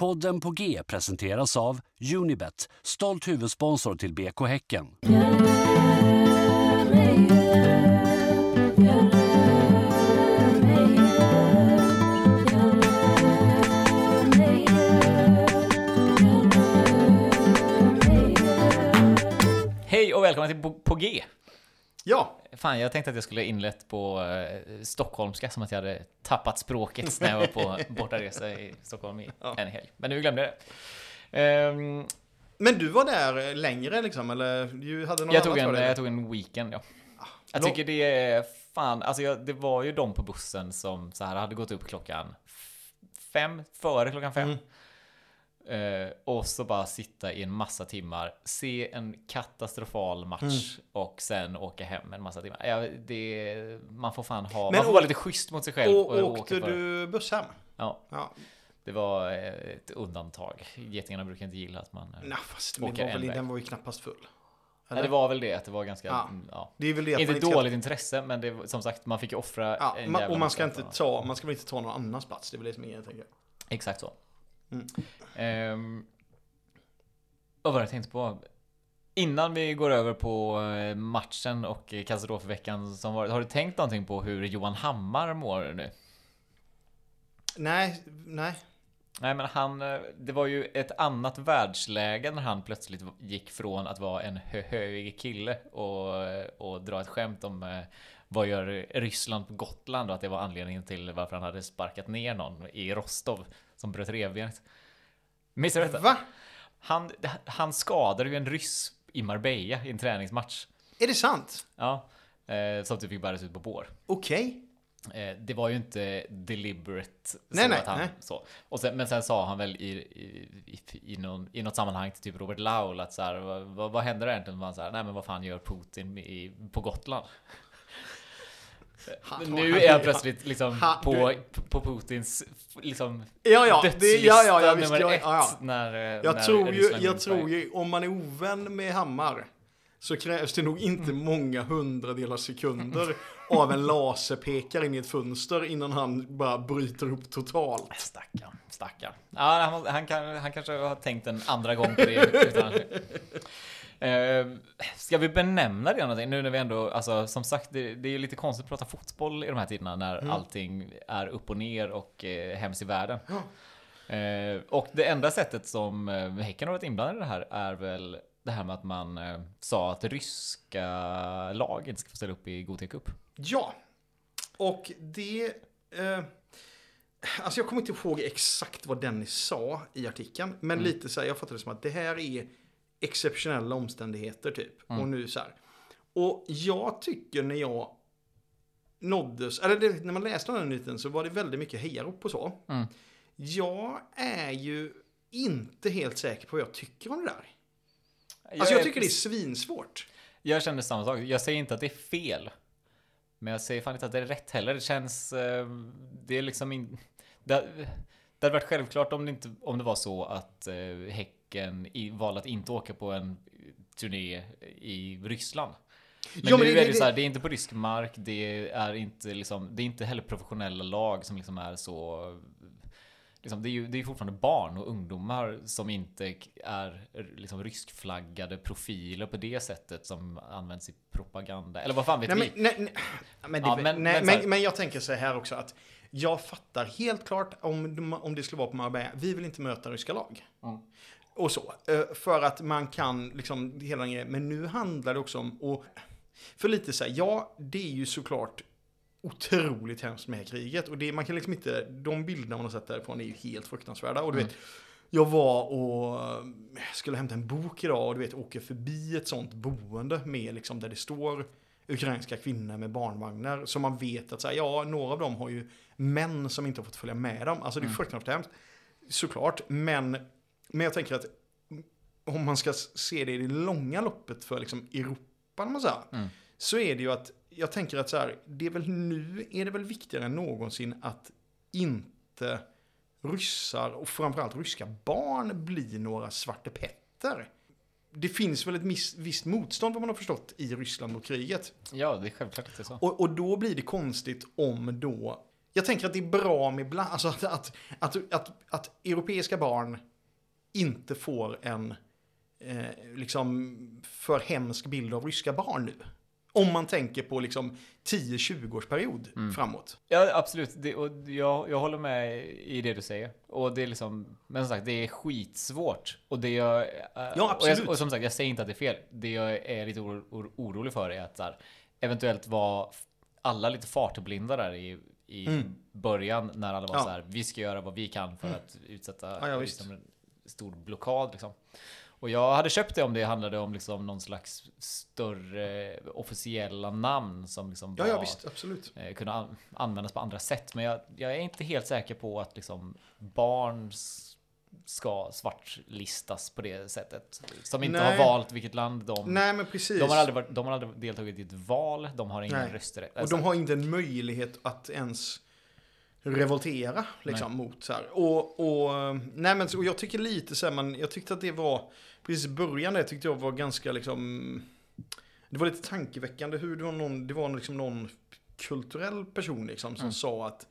Podden på G presenteras av Unibet, stolt huvudsponsor till BK Häcken. Hej och välkomna till På, på G! Ja, Fan, jag tänkte att jag skulle inlett på eh, stockholmska som att jag hade tappat språket när jag var på bortaresa i Stockholm i Ja. en helg. Men nu glömde jag det. Ehm, men du var där längre liksom, eller du hade något jag, tog annat en, jag tog en weekend, ja. Jag lång- tycker det är fan, alltså jag, det var ju de på bussen som så här hade gått upp klockan f- fem, före klockan fem. Mm. Eh, och så bara sitta i en massa timmar, se en katastrofal match Mm. och sen åka hem en massa timmar. Ja, det, man får fan ha, Men man får vara lite schysst mot sig själv. Och åka åkte du buss hem? Ja, Ja. det var eh, ett undantag. Getingarna brukar inte gilla att man... eh, Nej, fast det var Åker väl, en väg. den var ju knappast full. Nej, det var väl det, att det var ganska... Ja. Ja. Det är väl det Inte man dåligt ska, intresse, men det, som sagt, man fick ju offra ja, en jävla och man ska inte ta, man ska väl inte ta någon annans plats, det är väl det som är grejen, tänker. Exakt så. Mm. Ehm, vad var det jag tänkte på? Innan vi går över på eh, matchen och katastrofveckan som varit, har du tänkt någonting på hur Johan Hammar mår nu? Nej, nej. Nej men han, eh, det var ju ett annat världsläge när han plötsligt gick från att vara en hö- hög kille och, eh, och dra ett skämt om vad gör Ryssland på Gotland och att det var anledningen till varför han hade sparkat ner någon i Rostov som bröt revbenet. Missade du detta? Va? Han, han skadade ju en ryss i Marbella i en träningsmatch. Är det sant? Ja, eh, som typ fick bäras ut på bår. Okej. Eh, det var ju inte deliberate. Så Nej, nej, att han, nej. Så. Och sen, men sen sa han väl i, i, i, någon, i något sammanhang till typ Robert Laul att så här, vad, vad, vad händer egentligen? Man så här, nej men vad fan gör Putin i, på Gotland? Han- nu är han plötsligt liksom han- på, på Putins liksom Ja, ja, dödslista ja, ja, ja, visst, nummer ja, ett ja, ja. när, Jag när tror ju, jag tror ju, om man är ovän med Hammar så krävs det nog inte Mm. många hundradelar sekunder av en laserpekare in i ett fönster innan han bara bryter upp totalt. Stackarn, stackarn. Ja, han, han, kan, han kanske har tänkt en andra gång på det. Eh, ska vi benämna det någonting? Nu när vi ändå, alltså som sagt, det, det är lite konstigt att prata fotboll i de här tiderna när Mm. allting är upp och ner och eh, hemskt i världen. Eh, och det enda sättet som eh, Häcken har varit inblandad i det här är väl det här med att man eh, sa att ryska lag inte ska få ställa upp i Gothia Cup. Ja, och det... Eh, alltså jag kommer inte ihåg exakt vad Dennis sa i artikeln, men Mm. lite så här, jag fattade det som att det här är exceptionella omständigheter typ. Mm. Och nu så här. Och jag tycker när jag nåddes, eller det, när man läste den här nyheten så var det väldigt mycket hejarop och så. Mm. Jag är ju inte helt säker på vad jag tycker om det där. Jag Alltså jag tycker det är svinsvårt. Jag känner samma sak. Jag säger inte att det är fel. Men jag säger fan inte att det är rätt heller. Det känns... eh, Det är liksom in... Det, det hade varit självklart om det, inte, om det var så att eh, Häcken i, valde att inte åka på en turné i Ryssland. Men men nu det- är det, så här, det är inte på rysk mark, det är inte liksom, det är inte heller professionella lag som liksom är så Liksom, det är ju det är fortfarande barn och ungdomar som inte är liksom ryskflaggade profiler på det sättet som används i propaganda. Eller vad fan vet Nej, vi? men, nej, men, det, Ja, men, nej, men men, jag tänker så här också att jag fattar helt klart om, om det skulle vara på Marbella. Vi vill inte möta ryska lag. Mm. Och så. Eh, För att man kan liksom hela den grejen. Men nu handlar det också om och För lite så här, ja, det är ju såklart otroligt hemskt med kriget. Och det, man kan liksom inte, de bilderna man har sett därifrån är ju helt fruktansvärda. Och du Mm. vet, jag var och eh, skulle hämta en bok idag och du vet, åker förbi ett sånt boende med liksom där det står ukrainska kvinnor med barnvagnar. Så man vet att så här, ja, några av dem har ju män som inte har fått följa med dem. Alltså det är Mm. fruktansvärt hemskt. Såklart, men, men jag tänker att om man ska se det i det långa loppet för liksom Europa, man säger, Mm. så är det ju att jag tänker att så här, det är väl nu är det väl viktigare än någonsin att inte ryssar och framförallt ryska barn blir några svarte petter. Det finns väl ett miss, visst motstånd vad man har förstått i Ryssland mot kriget. Ja, det är självklart att det är så. Och, och då blir det konstigt om då Jag tänker att det är bra med bland, alltså att, att, att, att europeiska barn inte får en eh, liksom för hemsk bild av ryska barn nu. Om man tänker på liksom 10-20 års period Mm. framåt. Ja, absolut. Det, och jag, jag håller med i det du säger. Och det är liksom, men som sagt, det är skitsvårt. Och det jag... eh, Ja, absolut. Och, jag, och som sagt, jag säger inte att det är fel. Det jag är lite oro, oro, orolig för är att här, eventuellt var alla lite fartblinda där i, i Mm. början när alla var Ja. så här, vi ska göra vad vi kan för att utsätta Ja, ja, stor blockad liksom. Och jag hade köpt det om det handlade om liksom någon slags större officiella namn som liksom Ja, ja visst, absolut. eh, an användas på andra sätt. Men jag, jag är inte helt säker på att liksom barn ska svartlistas på det sättet. Som inte Nej. har valt vilket land de... Nej, men precis. De har, aldrig varit, de har aldrig deltagit i ett val, de har ingen rösträtt. Och de har inte en möjlighet att ens revoltera liksom mot så här. Och, och, nej men, och jag tycker lite så här, man, jag tyckte att det var, precis i början där tyckte jag var ganska liksom, det var lite tankeväckande hur det var någon, det var liksom någon kulturell person liksom som Mm. sa att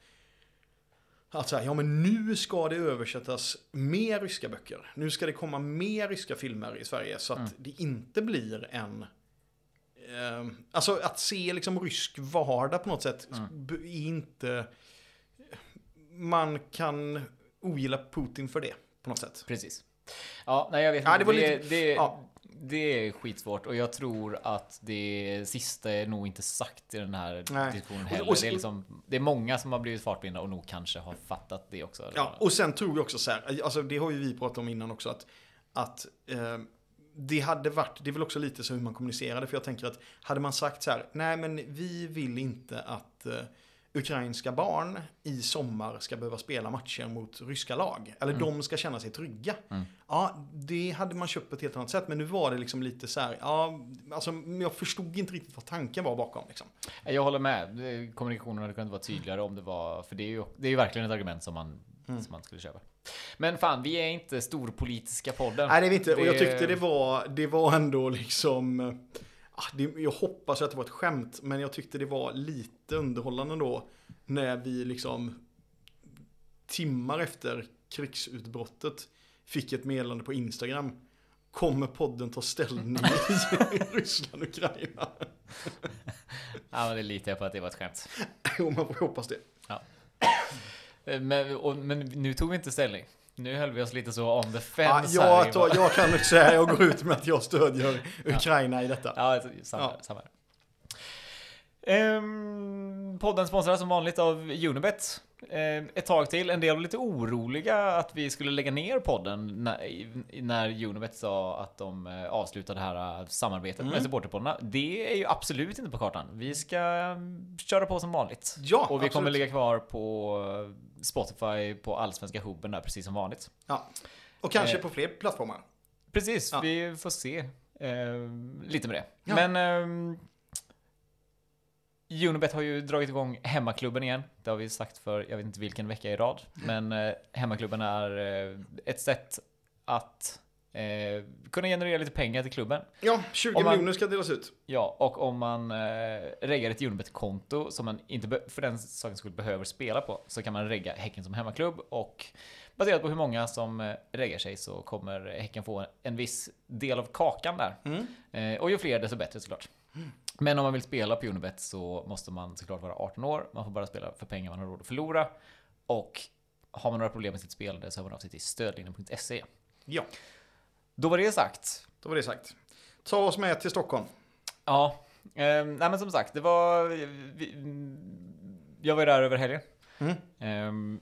att så här, ja men nu ska det översättas mer ryska böcker. Nu ska det komma mer ryska filmer i Sverige så att Mm. det inte blir en Eh, alltså att se liksom rysk vardag på något sätt Mm. är inte... Man kan ogilla Putin för det på något sätt. Precis. Ja, nej jag vet Ja, inte. det var det, lite- det, ja. det är skitsvårt och jag tror att det sista är nog inte sagt i den här Nej. diskussionen heller. och- det, är liksom, det är många som har blivit fartblinda och nog kanske har fattat det också. Ja, och sen tror jag också så här, alltså det har ju vi pratat om innan också, att, att eh, det hade varit, det är väl också lite så hur man kommunicerade, för jag tänker att hade man sagt så här, nej men vi vill inte att eh, ukrainska barn i sommar ska behöva spela matcher mot ryska lag, eller Mm. de ska känna sig trygga. Mm. Ja, det hade man köpt på ett helt annat sätt, men nu var det liksom lite så här, ja, alltså jag förstod inte riktigt vad tanken var bakom liksom. Jag håller med. Kommunikationen hade kunnat vara tydligare om det var... För det är ju, det är ju verkligen ett argument som man, Mm. som man skulle köpa. Men fan, vi är inte storpolitiska podden. Nej, det är vi inte. Och jag tyckte det var, det var ändå liksom... ah, jag hoppas att det var ett skämt, men jag tyckte det var lite underhållande då. När vi liksom timmar efter krigsutbrottet fick ett meddelande på Instagram. Kommer podden ta ställning i Ryssland och Ukraina? Ja, men det litar jag på att det var ett skämt. Jo, man får hoppas det. Eh, Men, och, men nu tog vi inte ställning. Nu höll vi oss lite så on the fence här. jag, tar, jag kan inte säga, jag går ut med att jag stödjer Ukraina i detta. Ja, samma, Ja. samma. Ehm, podden sponsras som vanligt av Unibet. Ehm, ett tag till. En del var lite oroliga att vi skulle lägga ner podden när, när Unibet sa att de eh, avslutade det här eh, samarbetet Mm. med supporterpoddarna. Det är ju absolut inte på kartan. Vi ska mm, köra på som vanligt. Ja, Och vi absolut. kommer ligga kvar på eh, Spotify på Allsvenska hubben där precis som vanligt. Ja. Och kanske Eh. på fler plattformar. Precis, Ja. vi får se eh, lite med det. Ja. Men ehm, Unibet har ju dragit igång hemmaklubben igen. Det har vi sagt för jag vet inte vilken vecka i rad. Men eh, hemmaklubben är eh, ett sätt att eh, kunna generera lite pengar till klubben. Ja, 20 Om man- miljoner ska delas ut. Ja, och om man eh, reggar ett Unibet-konto som man inte för den sakens skull behöver spela på så kan man regga Häcken som hemmaklubb och baserat på hur många som eh, reggar sig så kommer Häcken få en viss del av kakan där. Mm. Eh, och ju fler desto bättre såklart. Men om man vill spela på Unibet så måste man såklart vara 18 år. Man får bara spela för pengar man har råd att förlora. Och har man några problem med sitt spelande så hör man av sig till stödlinjen.se. Ja, Då var det sagt. då var det sagt. Ta oss med till Stockholm. Ja, eh, nej men som sagt, det var... Vi, jag var ju där över helgen. Mm. Eh,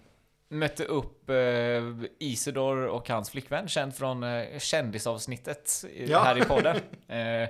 mötte upp eh, Isidor och hans flickvän, känd från eh, kändisavsnittet Ja. här i podden. Eh,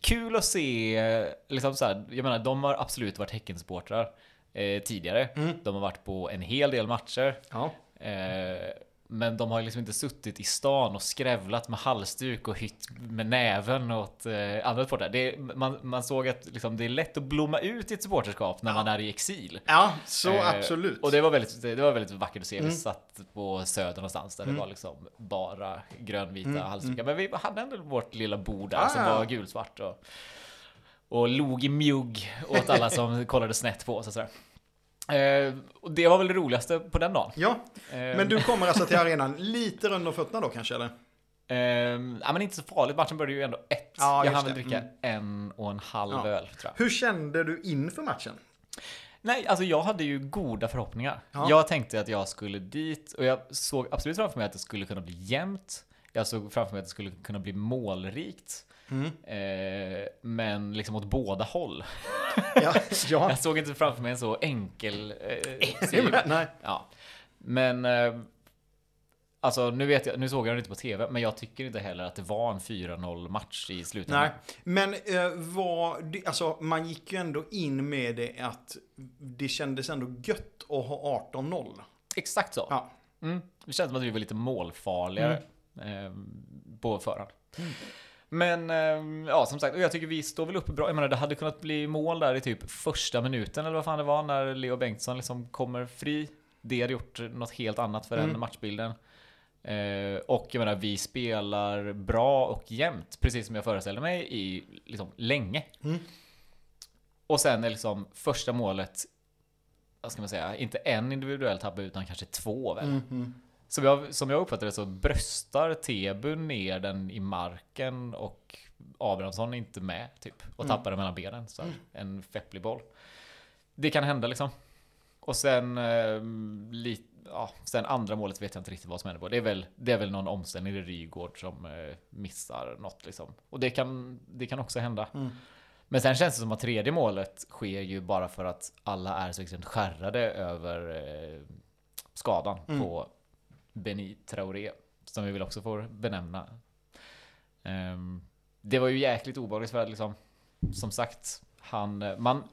kul att se, liksom så här, jag menar, de har absolut varit Häckensupportrar eh, tidigare. Mm. De har varit på en hel del matcher. Ja. Eh, men de har liksom inte suttit i stan och skrävlat med halsduk och hytt med näven åt eh, andra supportrar. Det man, man såg att liksom, det är lätt att blomma ut i ett supporterskap när Ja. man är i exil. Ja, så Eh, absolut. Och det var väldigt, det var väldigt vackert att se. Mm. Vi satt på söder någonstans där Mm. det var liksom bara grönvita Mm, halsdukar. Men vi hade ändå vårt lilla bord där Ah, som var gulsvart och, och log i mjugg åt alla som kollade snett på oss och sådär. Eh, och det var väl det roligaste på den dagen. Ja, Eh, men du kommer alltså till arenan lite runt om fötterna då kanske, eller? Eh, ja, men inte så farligt. Matchen började ju ändå ett. Ja, jag hann väl dricka Mm. en och en halv Ja. öl, tror jag. Hur kände du inför matchen? Nej, alltså jag hade ju goda förhoppningar. Ja. Jag tänkte att jag skulle dit och jag såg absolut framför mig att det skulle kunna bli jämnt. Jag såg framför mig att det skulle kunna bli målrikt. Mm. Eh, men liksom åt båda håll. Ja, ja. Jag såg inte framför mig en så enkel eh. Nej. Ja. Men eh, Alltså nu vet jag, nu såg jag den inte på TV, men jag tycker inte heller att det var en 4-0 match i slutändan. Nej, men eh, var, alltså, man gick ju ändå in med det att det kändes ändå gött att ha 18-0. Exakt så. Ja. Mm. Det känns som att vi var lite målfarligare eh, på förhand. Men eh, ja, som sagt, och jag tycker vi står väl uppe bra. Jag menar, det hade kunnat bli mål där i typ första minuten eller vad fan det var när Leo Bengtsson liksom kommer fri. Det hade gjort något helt annat för den Mm. matchbilden. Eh, och jag menar, vi spelar bra och jämnt, precis som jag föreställde mig i liksom länge. Mm. Och sen är liksom första målet, vad ska man säga, inte en individuell tabbe utan kanske två väl. Mm, mm. Som jag, som jag uppfattar det så bröstar Tebu ner den i marken och Abrahamsson är inte med typ. Och Mm. tappar den mellan benen. Så här, En fepplig boll. Det kan hända liksom. Och sen, eh, li, ja, sen andra målet vet jag inte riktigt vad som händer på. Det är väl, det är väl någon omställning i Rygård som eh, missar något liksom. Och det kan, det kan också hända. Mm. Men sen känns det som att tredje målet sker ju bara för att alla är så extremt skärrade över eh, skadan Mm. på Beni Traoré. Som vi väl också får benämna. Ehm, det var ju jäkligt obehagligt för att liksom, som sagt, han, man,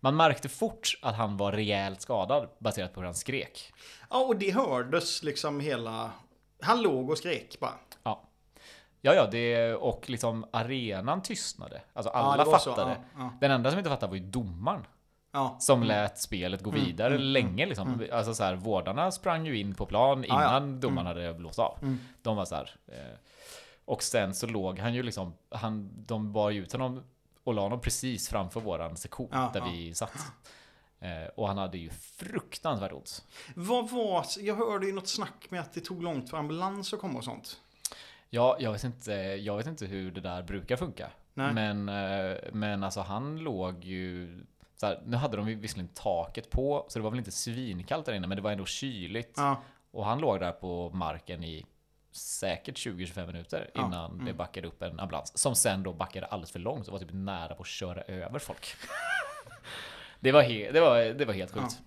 man märkte fort att han var rejält skadad baserat på hur han skrek. Ja, och det hördes liksom hela... Han låg och skrek bara. Ja. Ja, ja, det, och liksom arenan tystnade. Alltså alla ja, var så. fattade. Ja, ja, Den enda som inte fattade var ju domaren. Ja. Som lät spelet gå Mm, vidare mm, länge liksom. Alltså så här, vårdarna sprang ju in på plan Ja, ja. innan domaren hade blåst av. Mm. De var så här. Eh, och sen så låg han ju liksom, han, de bar ju ut honom och la honom precis framför våran sektion Ja, där ja. vi satt. Eh, och han hade ju fruktansvärt ont. Vad var... Jag hörde ju något snack med att det tog långt för ambulans att komma och sånt. Ja, jag vet inte, jag vet inte hur det där brukar funka. Nej. Men, eh, men alltså han låg ju... Så här, nu hade de visserligen taket på, så det var väl inte svinkallt där inne, men det var ändå kyligt. Ja, Och han låg där på marken i säkert 20-25 minuter Ja, innan mm. det backade upp en ambulans. Som sen då backade alldeles för långt och var typ nära på att köra över folk. det, var he- det, var, det var helt sjukt.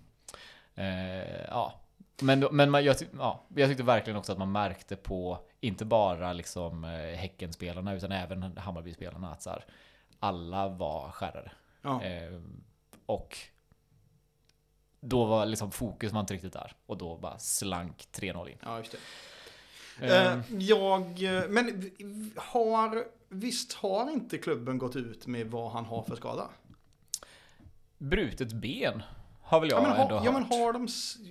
Eh, ja. Men, men man, jag, ja, jag tyckte verkligen också att man märkte på, inte bara liksom eh, Häckenspelarna utan även Hammarbyspelarna att så här, alla var skärrade. ja. Eh, och då var liksom fokus var inte riktigt där. Och då bara slank 3-0 in. ja just det. Eh, jag, eh, men har, visst har inte klubben gått ut med vad han har för skada? brutet ben har väl jag Ja men, ändå har, ja, hört. men har de,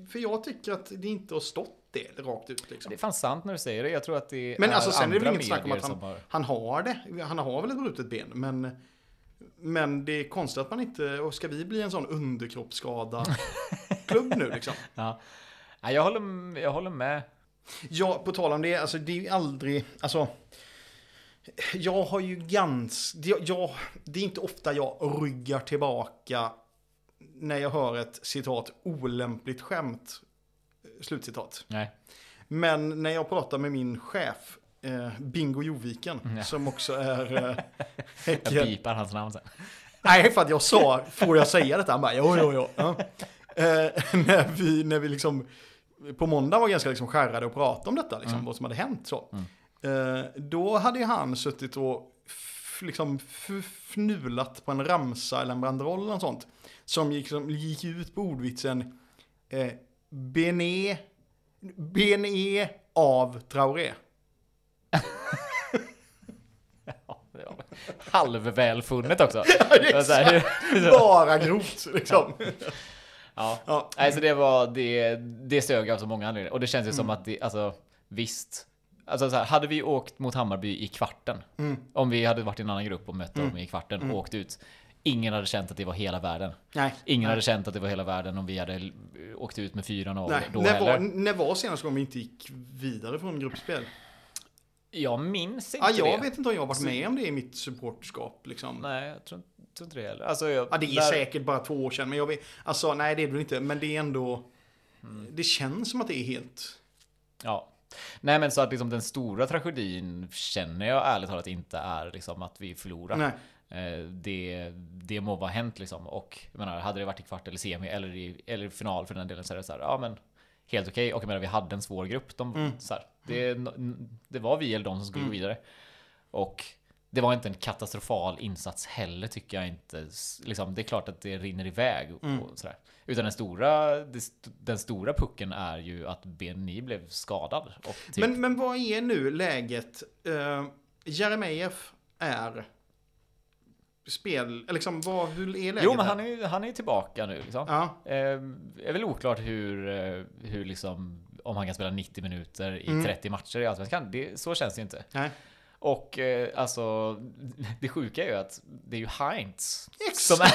för jag tycker att det inte har stått det rakt ut liksom. Det är fan sant när du säger det. Jag tror att det Men är alltså, sen är det väl inget snack om att som har... Han har det, han har väl ett brutet ben, men men det är konstigt att man inte, och ska vi bli en sån underkroppsskada klubb nu liksom? Ja. Jag, håller, jag håller med. Ja, på tal om det, alltså det är ju aldrig, alltså. Jag har ju ganska, jag, jag, det är inte ofta jag ryggar tillbaka när jag hör ett citat olämpligt skämt. Slutcitat. Nej. Men när jag pratar med min chef, eh, Bingo Joviken, Mm, som också är eh, Jag Häcken. pipar hans namn sen. Nej, för att jag sa, får jag säga detta? Han bara, jo, jo, jo. Ja. Eh, när, vi, när vi liksom, på måndag var ganska liksom skärrade och pratade om detta, liksom, Mm. vad som hade hänt. Så. Mm. Eh, då hade han suttit och liksom fnulat på en ramsa eller en banderoll eller något sånt. Som gick, som gick ut på ordvitsen eh, Bené, Bené av Traoré. Ja, halvvälfunnet också. är så här, Bara grovt liksom. ja. Ja. Nej, så det var, det, det sög av så många anledningar. Och det känns ju som Mm. att det, alltså visst. Alltså så här, hade vi åkt mot Hammarby i kvarten. Mm. Om vi hade varit i en annan grupp och mött Mm. dem i kvarten Mm. och åkt ut. ingen hade känt att det var hela världen. Nej. Ingen nej. hade känt att det var hela världen om vi hade åkt ut med 4-0 Nej. då När heller. var, när var senast gången vi inte gick vidare från gruppspel? Jag minns inte Ja, jag det. vet inte om jag har varit med om det i mitt supporterskap. Liksom. Nej, jag tror, tror inte det heller. Alltså, jag, Ja, det är där- säkert bara två år sedan, men jag vet, alltså nej det är det väl inte, men det är ändå, Mm. det känns som att det är helt, Ja. Nej men så att liksom den stora tragedin känner jag ärligt talat inte är liksom att vi förlorar. nej, Eh, Det, det må vara hänt liksom. Och jag menar, hade det varit i kvart eller semi eller i eller final för den delen så är det så här, ja men helt okej. Och jag menar, vi hade en svår grupp. De, Mm. så här, det, det var vi eller de som skulle gå vidare. Och det var inte en katastrofal insats heller tycker jag inte. Liksom, det är klart att det rinner iväg Mm. och sådär. Utan den stora, den stora pucken är ju att BNI blev skadad. Typ, men, men vad är nu läget? Uh, Jeremejeff är spel, eller liksom vad, hur är läget? jo men han är ju han är tillbaka nu liksom. Ja, Eh, är väl oklart hur, eh, hur liksom, om han kan spela 90 minuter i Mm. 30 matcher i Allsvenskan. Det, så känns det ju inte. nej. Och eh, alltså, det sjuka är ju att det är ju Heinz som är...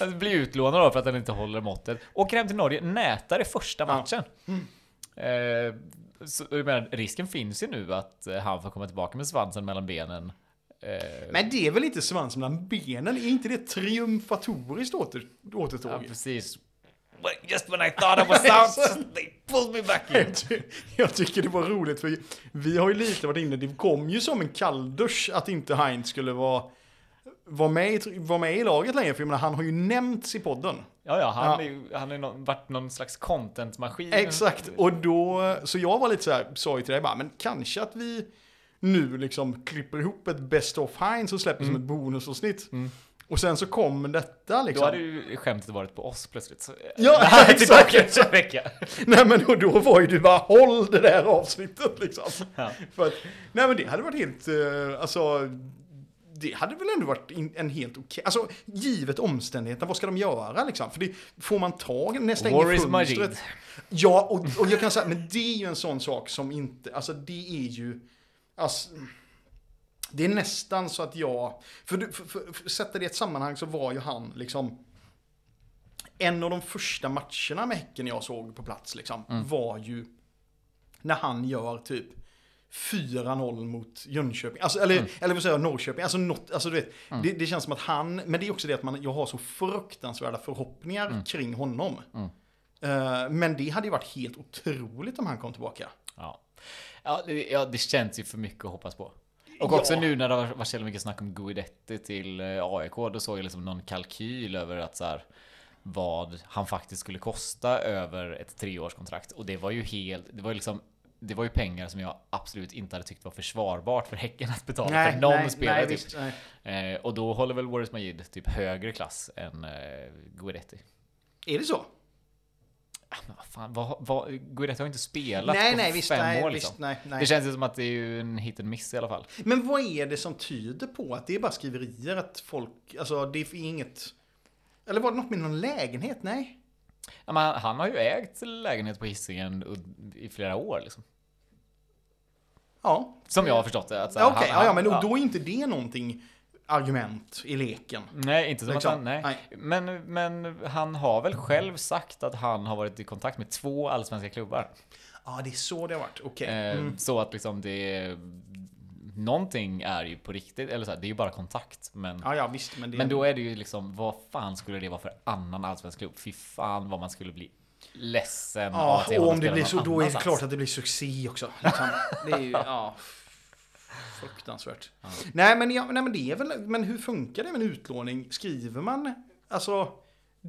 Han blir utlånad då för att han inte håller måttet. Åker hem till Norge, nätar i första Ja. matchen. Eh, så, jag menar, risken finns ju nu att eh, han får komma tillbaka med svansen mellan benen. Eh, Men det är väl inte svans mellan benen? Är inte det triumfatoriskt åter, ja, återtåg? precis. Just when I thought I was out, they pulled me back in. Jag ty- Jag tycker det var roligt för vi har ju lite varit inne, det kom ju som en kalldusch att inte Heinz skulle vara, vara, med, i, vara med i laget längre. För jag menar, han har ju nämnts i podden. Ja, ja, han Ja. har ju han har ju nå- varit någon slags contentmaskin. Exakt, och då, så jag var lite så här, sa ju till dig bara, men kanske att vi nu liksom klipper ihop ett Best of Heinz och släpper som ett bonusavsnitt. Mm. Och sen så kom detta Då liksom. hade ju skämtet varit på oss plötsligt. Så, Ja, exakt. tillbaka efter en vecka. Nej men då var ju du bara, håll det där avsnittet liksom. Ja. För att, nej men det hade varit helt, eh, alltså, det hade väl ändå varit en helt okej, alltså givet omständigheterna, vad ska de göra liksom? För det får man ta när stänger War is fönstret. Majid. Ja, och, och jag kan säga, men det är ju en sån sak som inte, alltså det är ju, alltså, det är nästan så att jag, för, för, för, för sätta det i ett sammanhang så var ju han liksom, en av de första matcherna med Häcken jag såg på plats liksom, var ju när han gör typ 4-0 mot Jönköping, alltså, eller, eller vad säger jag, Norrköping, alltså, något, alltså du vet, det, det känns som att han, men det är också det att man, jag har så fruktansvärda förhoppningar kring honom. Eh, men det hade ju varit helt otroligt om han kom tillbaka. Ja. Ja, det, ja, det känns ju för mycket att hoppas på. Och Ja. också nu när det har varit så mycket snack om Guidetti till eh, AIK, då såg jag liksom någon kalkyl över att så här, vad han faktiskt skulle kosta över ett treårskontrakt. Och det var ju helt, det var liksom det var ju pengar som jag absolut inte hade tyckt var försvarbart för Häcken att betala för någon spelare. typ. visst, nej. Eh, och då håller väl Waris Majid typ högre klass än eh, Guidetti. Är det så? Ah, vad fan, vad, vad, Guidetti har inte spelat Nej, på nej, visst, fem nej, år visst, liksom. nej, nej. Det känns ju som att det är en hit and miss i alla fall. Men vad är det som tyder på att det är bara skriverier att folk, alltså det är inget, eller var det något med någon lägenhet? Nej. Ja, men han, har ju ägt lägenhet på Hisingen i flera år liksom. Ja. Som jag har förstått det. Att Ja, Okej, han- ja, ja, men och då är inte det någonting argument i leken. Nej, inte som Liksom, att han, nej. nej. Men, men han har väl själv sagt att han har varit i kontakt med två allsvenska klubbar. Ja, det är så det har varit. Okej. Eh, Mm. Så att liksom det... Någonting är ju på riktigt, eller så här, det är ju bara kontakt. Men, Ja, ja, visst. Men, det men då är det ju liksom, vad fan skulle det vara för annan allsvensk klubb? Fy fan vad man skulle bli ledsen Ja, och om det blir så, då är det klart att det blir succé också. Liksom. Det är ju, ja. Fruktansvärt. Nej, men, ja, nej, men det är väl, men hur funkar det med en utlåning? Skriver man, alltså,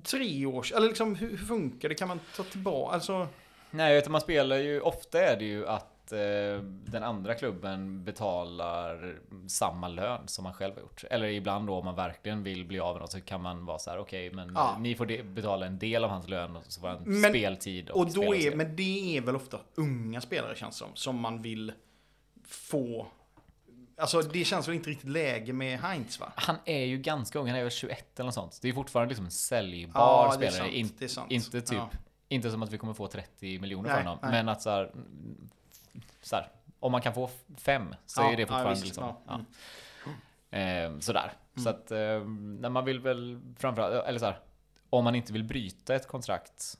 tre års, eller liksom, hur, hur funkar det? Kan man ta tillbaka, alltså? Nej, utan man spelar ju, ofta är det ju att eh, den andra klubben betalar samma lön som man själv har gjort. Eller ibland då om man verkligen vill bli av med något så kan man vara så här, okej, men Ja. ni får de- betala en del av hans lön och så får han Men- speltid och, Och då är, men det är väl ofta unga spelare känns som, som man vill få, alltså det känns väl inte riktigt läge med Heinz va? Han är ju ganska ung, han är väl 21 eller något sånt. Det är fortfarande liksom en säljbar Ja, det spelare. sant, In, det sant. Inte typ, Ja. inte som att vi kommer få 30 miljoner Nej, för honom. nej. Men att så här, så här, om man kan få fem så Ja, är det ja, fortfarande visst, liksom. ja, Ja. mm. Eh, sådär. Så att eh, när man vill väl framförallt, eller så här, om man inte vill bryta ett kontrakt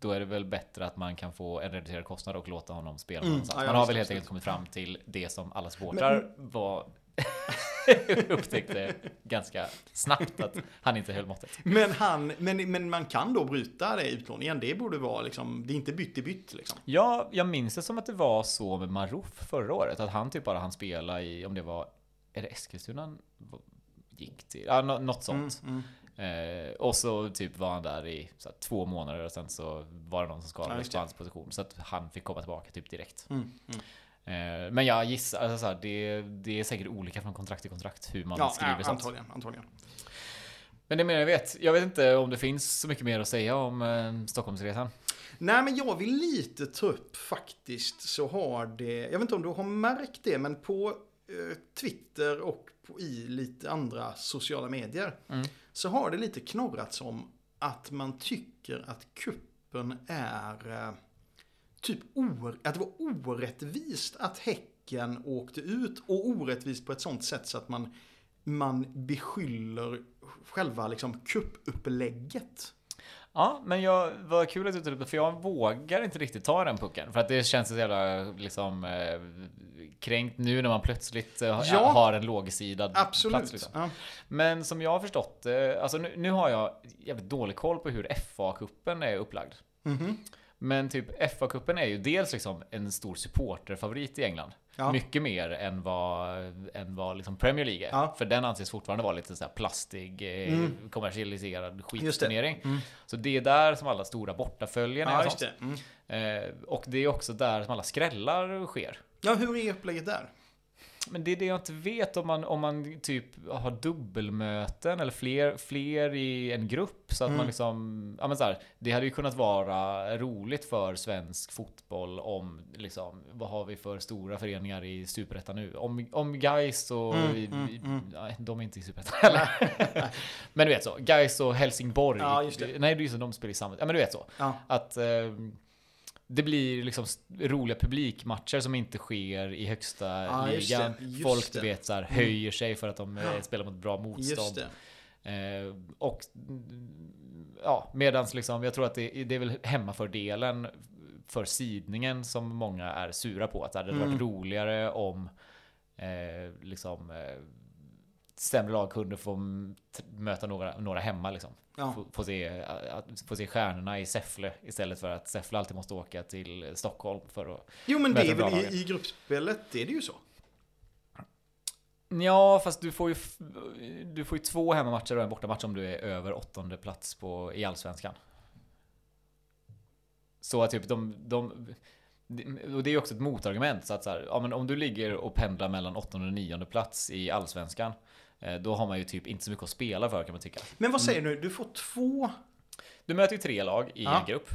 då är det väl bättre att man kan få en reducerad kostnad och låta honom spela Mm, någonstans. ja, Man har väl helt enkelt kommit fram till det som alla supportrar var upptäckte ganska snabbt att han inte höll måttet. Men, han, men, men man kan då bryta det utlåningen. Det borde vara liksom, det är inte bytt i bytt liksom. Ja, jag minns det som att det var så med Marouf förra året. Att han typ bara han spela i, om det var, är det Eskilstuna gick till? Ja, nå- något sånt. Mm, Eh, och så typ var han där i här, två månader och sen så var det någon som Ja, skadades just på hans position. Så att han fick komma tillbaka typ direkt. mm, mm. Eh, men jag gissar, alltså, så här, det, det är säkert olika från kontrakt till kontrakt hur man Ja, skriver ja, sånt. antagligen, antagligen. Men det menar jag vet. Jag vet inte om det finns så mycket mer att säga om eh, Stockholmsresan. Nej, men jag vill lite ta upp faktiskt så har det, jag vet inte om du har märkt det, men på eh, Twitter och på, i lite andra sociala medier Mm. så har det lite knorrats om att man tycker att kuppen är eh, typ or, att det var orättvist att Häcken åkte ut och orättvist på ett sånt sätt så att man, man beskyller själva liksom kuppupplägget. Ja, men jag, vad kul att du tog upp det, för jag vågar inte riktigt ta den pucken. För att det känns så jävla liksom eh, kränkt nu när man plötsligt eh, Ja. har en lågsidad Absolut. plats. Liksom. Ja. Men som jag har förstått det, alltså nu, nu har jag jävligt dålig koll på hur FA-cupen är upplagd. Mhm. Men typ FA-cupen är ju dels liksom en stor supporterfavorit i England. Ja. Mycket mer än vad, än vad liksom Premier League är. Ja. För den anses fortfarande vara lite så här plastig, eh, Mm. kommersialiserad skitturnering. Mm. Så det är där som alla stora bortaföljen är. Ja, och just sånt. det. Mm. Eh, och det är också där som alla skrällar sker. Ja, hur är upplägget där? Men det är det jag inte vet om man, om man typ har dubbelmöten eller fler, fler i en grupp. Så att Mm. man liksom, ja men så här, det hade ju kunnat vara roligt för svensk fotboll om, liksom, vad har vi för stora föreningar i Superettan nu? Om, om Gais och, Mm, i, mm, mm. nej, de är inte i Superettan heller. men du vet så, Gais och Helsingborg. Ja, just det. Nej, det är ju så de spelar i samma, ja men du vet så. Ja. Att eh, det blir liksom roliga publikmatcher som inte sker i högsta just ligan. det, just Folk det. vet så här, höjer sig för att de eh, Ja. spelar mot bra motstånd. Just. Eh, och mm, ja, medans liksom, jag tror att det, det är väl hemmafördelen för sidningen som många är sura på. Att det hade varit Mm. roligare om eh, liksom eh, sämre lag kunde få möta några, några hemma liksom. Ja. Få, få, se, få se stjärnorna i Säffle istället för att Säffle alltid måste åka till Stockholm för att... Jo, men det Möter är väl lagen. i, i gruppspelet, det är det ju så. Ja, fast du får ju, du får ju två hemmamatcher och en bortamatch om du är över åttonde plats på, i Allsvenskan. Så att typ de, de och det är ju också ett motargument. Så att så här, ja, men om du ligger och pendlar mellan åttonde och nionde plats i Allsvenskan. Eh, Då har man ju typ inte så mycket att spela för kan man tycka. Men vad säger du? Du får två... Du möter ju tre lag i Ja. en grupp.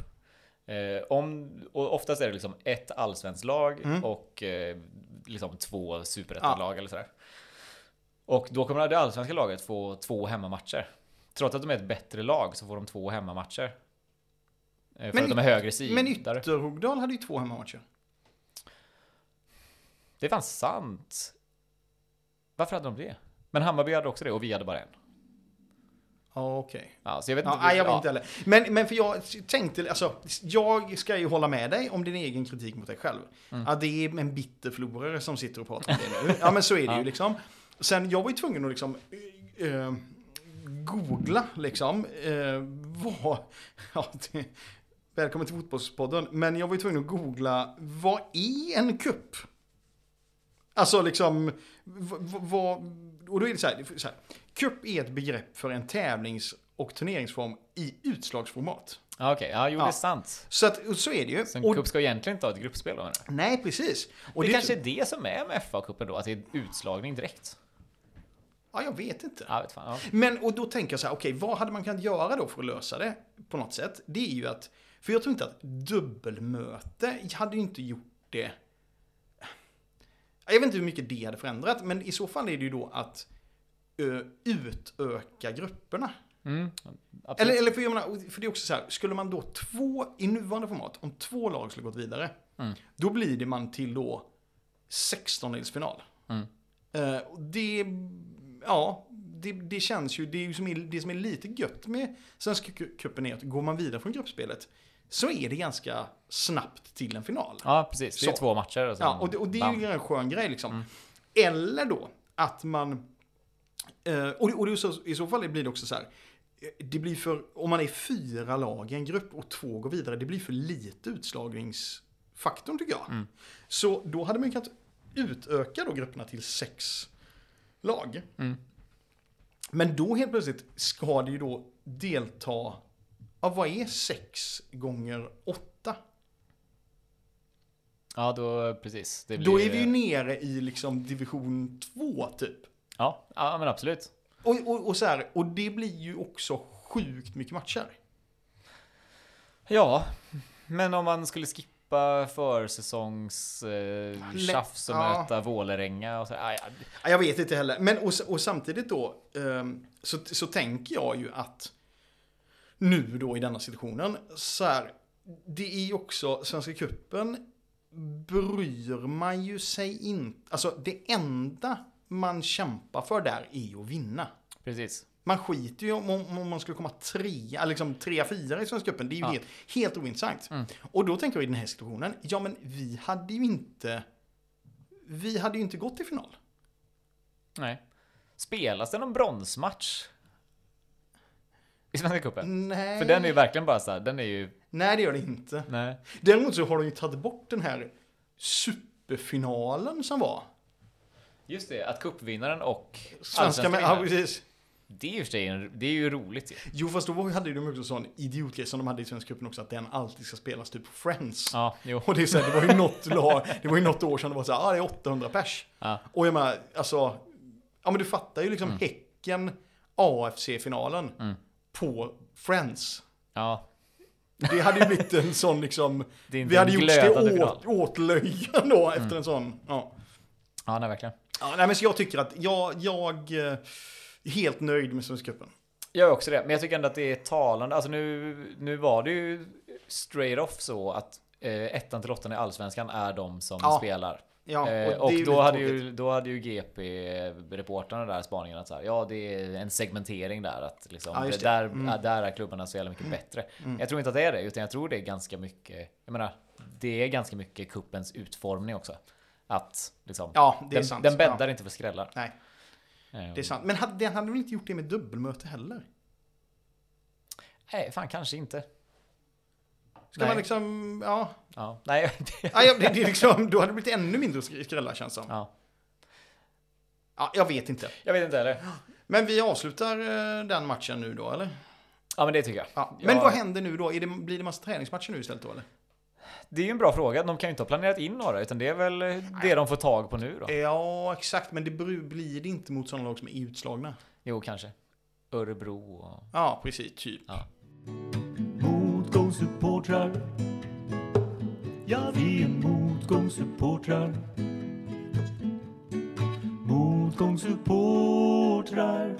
Eh, om, och oftast är det liksom ett allsvenskt lag Mm. och eh, liksom två superettanlag eller sådär. Och då kommer det allsvenska laget få två hemmamatcher. Trots att de är ett bättre lag så får de två hemmamatcher. För Men att de är högre sidor. Men Ytterhogdal hade ju två hemmamatcher. Det är fan sant. Varför hade de det? Men Hammarby hade också det och vi hade bara en. Ja, okej. Ja, så jag vet Ja, inte. nej, jag vet ja. inte heller. Men, men för jag tänkte, alltså, jag ska ju hålla med dig om din egen kritik mot dig själv. Mm. Att det är en bitter förlorare som sitter och pratar om det nu. Ja, men så är det Ja. ju liksom. Sen, jag var ju tvungen att liksom eh, eh, googla liksom eh, vad, ja, det, välkommen till Fotbollspodden, men jag var ju tvungen att googla, vad är en kupp? Alltså liksom, vad, och då är det så här, så här, kupp är ett begrepp för en tävlings och turneringsform i utslagsformat. Ja, Okej, ja, jo det är sant. Så att, så är det ju. Så en cup ska egentligen inte ha ett gruppspel då? nej, precis. Och det, det, kanske är det som är med FA-cupen då, att det är utslagning direkt. Ja, jag vet inte. Ja, vet fan. Ja. Men, och då tänker jag så här, okej, vad hade man kunnat göra då för att lösa det på något sätt? Det är ju att, för jag tror inte att dubbelmöte hade ju inte gjort det. Jag vet inte hur mycket det hade förändrat, men i så fall är det ju då att ö, utöka grupperna. Mm. Eller, eller för, jag menar, för det är också så här, skulle man då två, i nuvarande format, om två lag skulle gått vidare, Mm. då blir det man till då 16-delsfinal. Mm. Eh, det ja, det, det känns ju, det är ju som är, det som är lite gött med Svenska cu- cupen är att går man vidare från gruppspelet så är det ganska snabbt till en final. Ja, precis. Det är Så. två matcher. Och sen Ja, och det, och det är ju en skön grej liksom. Mm. Eller då att man... Eh, och det, och det så, i så fall blir det också så här. eh, Det blir för, om man är fyra lag i en grupp och två går vidare, det blir för lite utslagningsfaktorn tycker jag. Mm. Så då hade man ju kunnat utöka då grupperna till sex lag. Mm. Men då helt plötsligt ska det ju då delta, ja vad är sex gånger åtta? Ja, då precis. Det Då blir- är vi ju nere i liksom division 2 typ. Ja, ja men absolut. Och, och, och, så här, och det blir ju också sjukt mycket matcher. Ja, men om man skulle skippa försäsongs eh, tjafs och ja. möta Vålerenga och så. Ja, ja. Ja, Jag vet inte heller. Men och, och samtidigt då ehm, så, så tänker jag ju att nu då i denna situationen så här. Det är ju också Svenska Cupen bryr man ju sig inte. Alltså det enda man kämpar för där är ju att vinna. Precis. Man skiter ju om, om, man skulle komma trea, liksom trea, fyra i Svenska cupen. Det är ju Ja. helt, helt ointressant. Mm. Och då tänker jag i den här situationen, ja men vi hade ju inte, vi hade ju inte gått till final. Nej. Spelas det någon bronsmatch? I Svenska cupen? Nej. För den är ju verkligen bara så här, den är ju... Nej, det gör det inte. Nej. Däremot så har de ju tagit bort den här superfinalen som var. Just det, att cupvinnaren och Svenska med, ja, precis. Det är ju för sig en, det är ju roligt ju. Jo, fast då hade de också sån idiotgrej som de hade i Svenska cupen också, att den alltid ska spelas typ på Friends. Ja, jo. Och det, är så här, det var ju något lag, det var ju något år sedan det var så här, ah, det är 800 pers. Ja. Och jag menar, alltså, ja men du fattar ju liksom Häcken AFC-finalen Mm. På Friends. Ja, Det hade ju blivit en sån liksom, vi hade gjort det åt, åtlöjan då efter en sån. Ja. Ja, nej verkligen. ja, nej men så jag tycker att jag, jag eh, är helt nöjd med Svenska cupen. Jag är också det, men jag tycker ändå att det är talande. Alltså nu, nu var det ju straight off så att eh, ettan till åttan i allsvenskan är de som Ja. spelar. Ja, Eh, det är och då hade, ju, då hade ju GP-reportrarna där spaningen att så här, ja det är en segmentering där. Att liksom, det. Där, Mm. är- där är klubbarna så jävla mycket bättre. Jag tror inte att det är det, utan jag tror det är ganska mycket, jag menar, det är ganska mycket kuppens utformning också. Att liksom, Ja, det är den, sant. den bäddar Ja, inte för skrällar. nej, Eh, det är sant. Men hade, den hade väl inte gjort det med dubbelmöte heller? Nej, fan kanske inte. Ska Nej. man liksom, ja. Ja, nej. det- ja det, det är liksom, då hade det blivit ännu mindre sk- skrällar känns som. ja. Ja, jag vet inte. Jag vet inte heller. Men vi avslutar eh, den matchen nu då, eller? Ja, men det tycker jag. Ja. Men vad händer nu då? Är det, blir det massa träningsmatcher nu istället då, eller? Det är ju en bra fråga. De kan ju inte ha planerat in några, utan det är väl eh, det de får tag på nu då. Ja, exakt. Men det blir det inte mot sådana lag som är utslagna. Jo, kanske. Örebro och... Ja, precis. Typ. Ja. Motgångssupportrar Ja, vi är motgångssupportrar Motgångssupportrar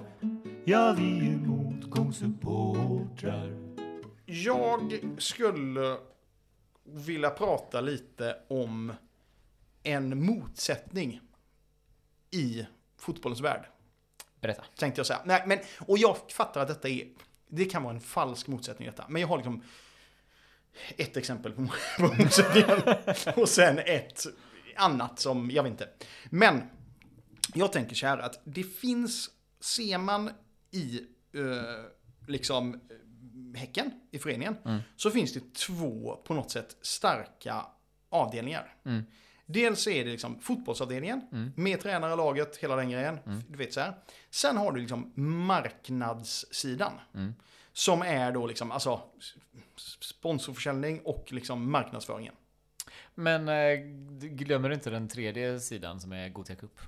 Ja, vi är motgångssupportrar Jag skulle vilja prata lite om en motsättning i fotbollens värld. Berätta. Tänkte jag säga. Nej, men, och jag fattar att detta är, det kan vara en falsk motsättning detta. Men jag har liksom ett exempel på, på motsättningen. och sen ett annat som, jag vet inte. Men jag tänker så här att det finns, ser man i eh, liksom eh, Häcken, i föreningen, så finns det två på något sätt starka avdelningar. Mm. Dels är det liksom fotbollsavdelningen med tränare, laget, hela den grejen. Du vet så här. Sen har du liksom marknadssidan. Som är då liksom, alltså sponsorförsäljning och liksom marknadsföringen. Men eh, du glömmer du inte den tredje sidan som är Gothia Cup?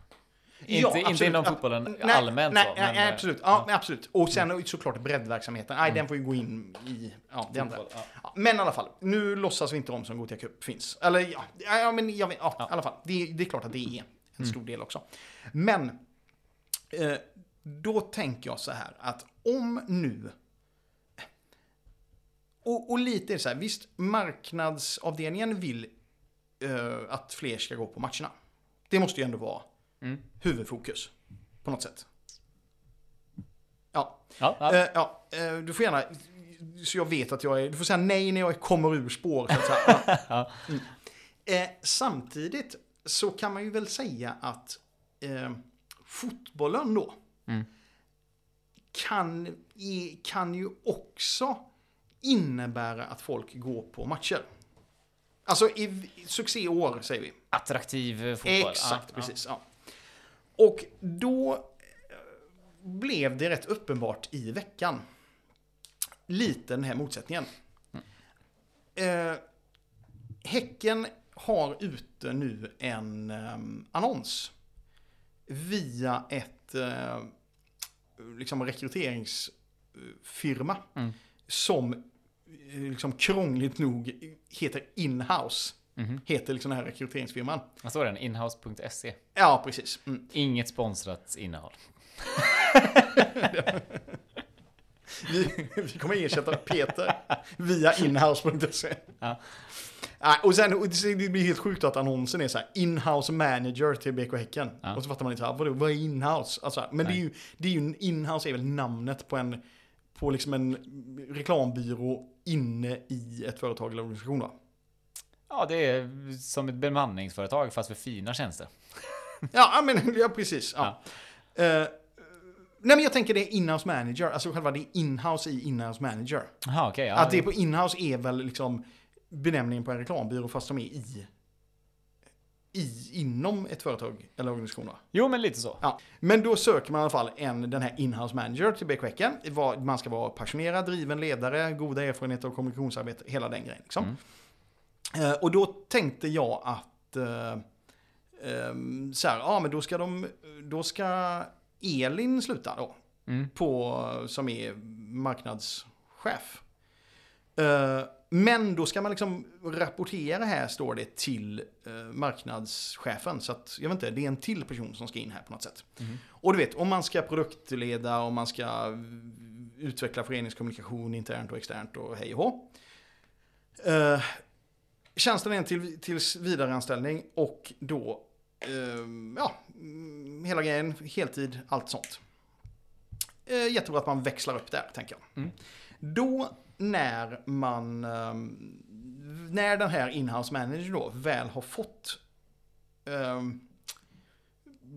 Ja, inte, inom Ja, fotbollen nej, allmänt nej, så, nej, men, eh, absolut. Ja, men absolut. Och sen såklart breddverksamheten. Nej, den får ju gå in i ja, det andra. ja. Ja, men i alla fall, nu låtsas vi inte om som Gothia Cup finns. Eller ja, ja men jag vet, ja, Ja. i alla fall. Det, det är klart att det är en stor del också. Men eh, då tänker jag så här att om nu och, och lite är så här, visst marknadsavdelningen vill eh, att fler ska gå på matcherna. Det måste ju ändå vara Mm. huvudfokus på något sätt. Ja. Ja, ja. Eh, ja, eh, du får gärna, så jag vet att jag är, du får säga nej när jag kommer ur spår. Så att. Mm. Samtidigt så kan man ju väl säga att fotbollen då Mm. kan, kan ju också innebära att folk går på matcher. Alltså i, succéår säger vi. Attraktiv eh, fotboll. Exakt, Ja, precis. Ja. Och då eh, blev det rätt uppenbart i veckan. Lite den här motsättningen. Eh, häcken har ute nu en annons. Via ett eh, liksom rekryteringsfirma. Mm. Som liksom krångligt nog heter Inhouse. Mhm. Heter liksom den här rekryteringsfirman. Vad står den? Inhouse.se. Ja, precis. Mm. Inget sponsrat innehåll. Vi, vi kommer ersätta Peter via inhouse.se. Ja. Nej, Och sen, och det blir helt sjukt att annonsen är så här, inhouse manager till BK Häcken. Ja. Och så fattar man inte, vadå, vad är inhouse? Alltså, men det är, Nej. ju, det är ju, inhouse är väl namnet på en, på liksom en reklambyrå inne i ett företag eller organisation va? Ja, det är som ett bemanningsföretag fast för fina tjänster. Ja, ja, men, ja precis. Ja. Eh, nej men jag tänker det är inhouse manager, alltså själva det är inhouse i inhouse manager. Jaha, okej. ja, att det är på inhouse är väl liksom benämningen på en reklambyrå fast de är i, i inom ett företag eller organisation. Va? Jo, men lite så. Ja. Men då söker man i alla fall en, den här inhouse manager till BK Häcken. Vad- Man ska vara passionerad, driven ledare, goda erfarenheter av kommunikationsarbete, hela den grejen. Liksom. Mm. Eh, och då tänkte jag att eh, ehm, så här, ja men då ska de, då ska Elin sluta då Mm. på, som är marknadschef. Men då ska man liksom rapportera här, står det, till eh, marknadschefen. Så att, jag vet inte, det är en till person som ska in här på något sätt. Mhm. Och du vet, om man ska produktleda, om man ska eh, utveckla föreningskommunikation internt och externt och hej och hå. Eh, Tjänsten är en till, tills vidareanställning och då, eh, ja, mm, hela grejen, heltid, allt sånt. Eh, jättebra att man växlar upp där, tänker jag. Mm. Då när man, ehm, när den här inhouse manager då väl har fått, ehm,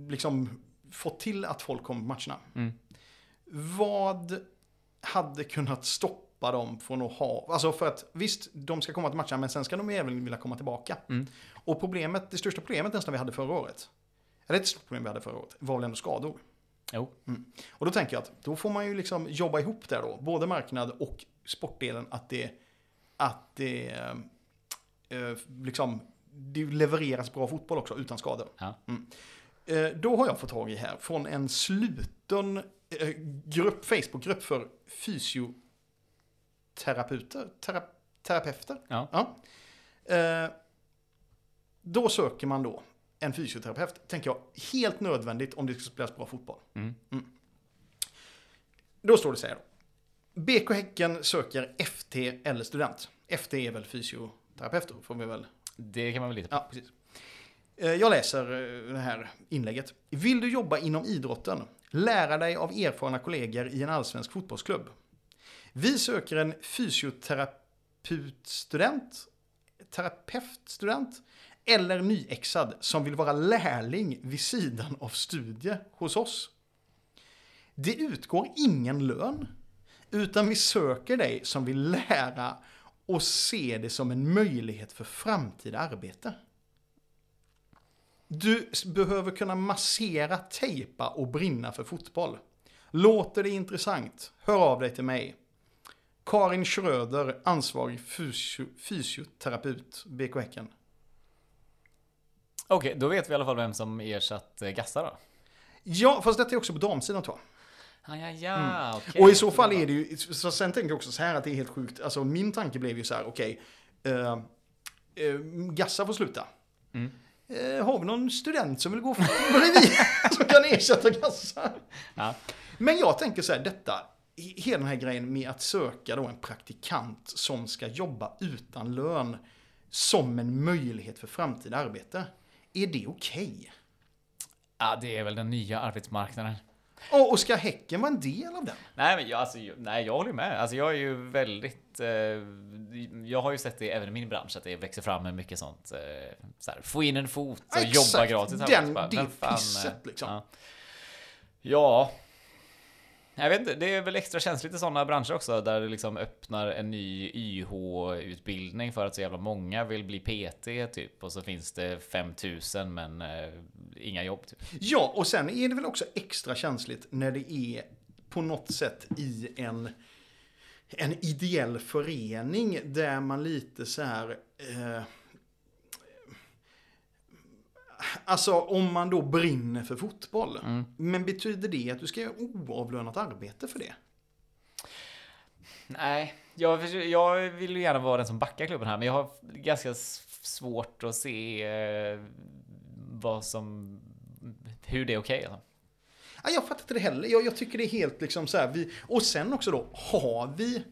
liksom fått till att folk kommer på matcherna. Mm. Vad hade kunnat stoppa dem från att ha, alltså för att visst, de ska komma till matcherna men sen ska de även vilja komma tillbaka. Mm. Och problemet, det största problemet nästan vi hade förra året, eller ett stort problem vi hade förra året, var väl ändå skador. Jo. Och då tänker jag att då får man ju liksom jobba ihop där då, både marknad och sportdelen, att det, att det eh, liksom, det levereras bra fotboll också utan skador. Ja. Mm. Eh, då har jag fått tag i här från en sluten eh, grupp, Facebookgrupp för fysioterapeuter, tera, terapeuter. Ja. Eh, då söker man då en fysioterapeut, tänker jag, helt nödvändigt om det ska spelas bra fotboll. Mm. Då står det så här då. BK Häcken söker FT eller student. FT är väl fysioterapeut får vi väl Det kan man väl lite på. Ja, precis. Eh, Jag läser eh, det här inlägget. Vill du jobba inom idrotten? Lära dig av erfarna kollegor i en allsvensk fotbollsklubb. Vi söker en fysioterapeutstudent, terapeutstudent eller nyexad som vill vara lärling vid sidan av studie hos oss. Det utgår ingen lön, utan vi söker dig som vill lära och se det som en möjlighet för framtida arbete. Du behöver kunna massera, tejpa och brinna för fotboll. Låter det intressant? Hör av dig till mig. Karin Schröder, ansvarig fysio fysioterapeut, BK Häcken. Okej, då vet vi i alla fall vem som ersatt eh, Gassa då. Ja, fast detta är också på damsidan tror jag. Ah, ja, ja. Mm. Och i så fall är det ju, så sen tänker jag också så här att det är helt sjukt. Alltså min tanke blev ju så här, okej. eh, eh, Gassa får sluta. Mm. Eh, har vi någon student som vill gå bredvid som kan ersätta Gassa? Ja. Men jag tänker så här, detta, he- hela den här grejen med att söka då en praktikant som ska jobba utan lön som en möjlighet för framtida arbete. Är det okej? ja, det är väl den nya arbetsmarknaden. Och, och ska Häcken vara en del av den? Nej, men jag, alltså, nej, jag håller med. Alltså, jag är ju väldigt... Eh, jag har ju sett det även i min bransch att det växer fram med mycket sånt. Eh, så här, få in en fot och Ja, jobba gratis. Den- Bara, det fan, pisset, eh, liksom. Ja. ja. Jag vet inte, det är väl extra känsligt i sådana branscher också där det liksom öppnar en ny YH-utbildning för att så jävla många vill bli PT typ och så finns det 5000 men eh, inga jobb typ. Ja, och sen är det väl också extra känsligt när det är på något sätt i en, en ideell förening där man lite så här... Eh, alltså om man då brinner för fotboll. Men betyder det att du ska göra oavlönat arbete för det? Nej, jag, jag vill ju gärna vara den som backar klubben här, men jag har ganska svårt att se eh, vad som... Hur det är okej. alltså. Ja, jag fattar inte det heller. Jag, jag tycker det är helt liksom så här. Vi, och sen också då, har vi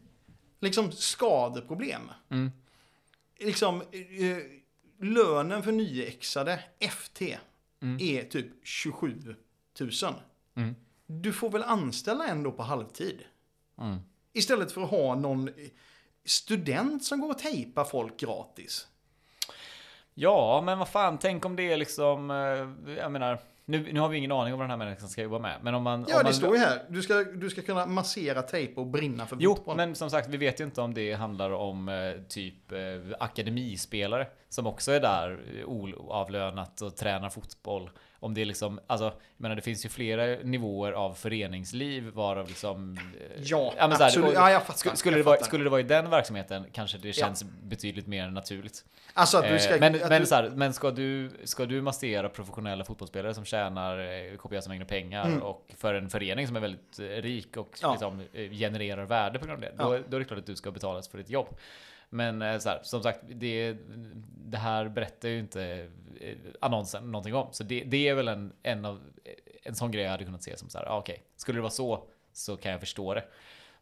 liksom skadeproblem? Mm. Liksom, eh, lönen för nyexade FT är typ 27 000. Mm. Du får väl anställa en då på halvtid? Mm. Istället för att ha någon student som går och tejpar folk gratis. Ja, men vad fan, tänk om det är liksom... eh, Jag menar, nu, nu har vi ingen aning om vad den här människan ska jobba med, men om man... Ja, om det man, står ju här. Du ska, du ska kunna massera tejpa och brinna för Jo, men som sagt, vi vet ju inte om det handlar om eh, typ eh, akademispelare som också är där eh, oavlönat och tränar fotboll. Om det är liksom, alltså, jag menar det finns ju flera nivåer av föreningsliv varav liksom... eh, Ja, men så här, absolut. och- Ja, jag fattar. Skulle, skulle, Jag det vara, skulle det vara i den verksamheten kanske det känns betydligt mer naturligt. Alltså att du ska... Eh, men men, du, så här, men ska, du, ska du massera professionella fotbollsspelare som tjänar eh, kopiösa mängder pengar och för en förening som är väldigt eh, rik och Mm. Ja. liksom, genererar värde på grund av det, Ja. då, då är det klart att du ska betalas för ditt jobb. Men eh, så här, som sagt, det, det här berättar ju inte eh, annonsen någonting om. Så det, det är väl en, en, av, en sån grej jag hade kunnat se som så här, ah, okej, skulle det vara så så kan jag förstå det.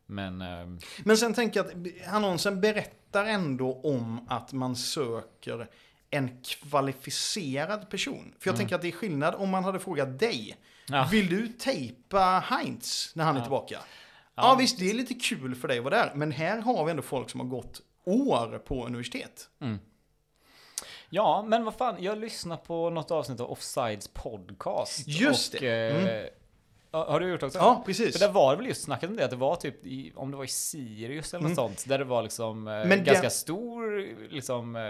Men ehm, Men sen tänker jag att annonsen berättar ändå om att man söker en kvalificerad person. För jag tänker att det är skillnad om man hade frågat dig. Mm. Ja. Vill du tejpa Heinz när han är Ja. tillbaka? Ja. Ja. visst, det är lite kul för dig att vara där. Men här har vi ändå folk som har gått år på universitet. Ja, men vad fan, jag lyssnar på något avsnitt av Offsides podcast. Just och, det. Eh, ja, har du gjort också? Ja, precis. För där var det väl just snackat om det, att det var typ, i, om det var i Sirius eller något sånt, där det var liksom eh, Mm. Men ganska den- stor liksom eh,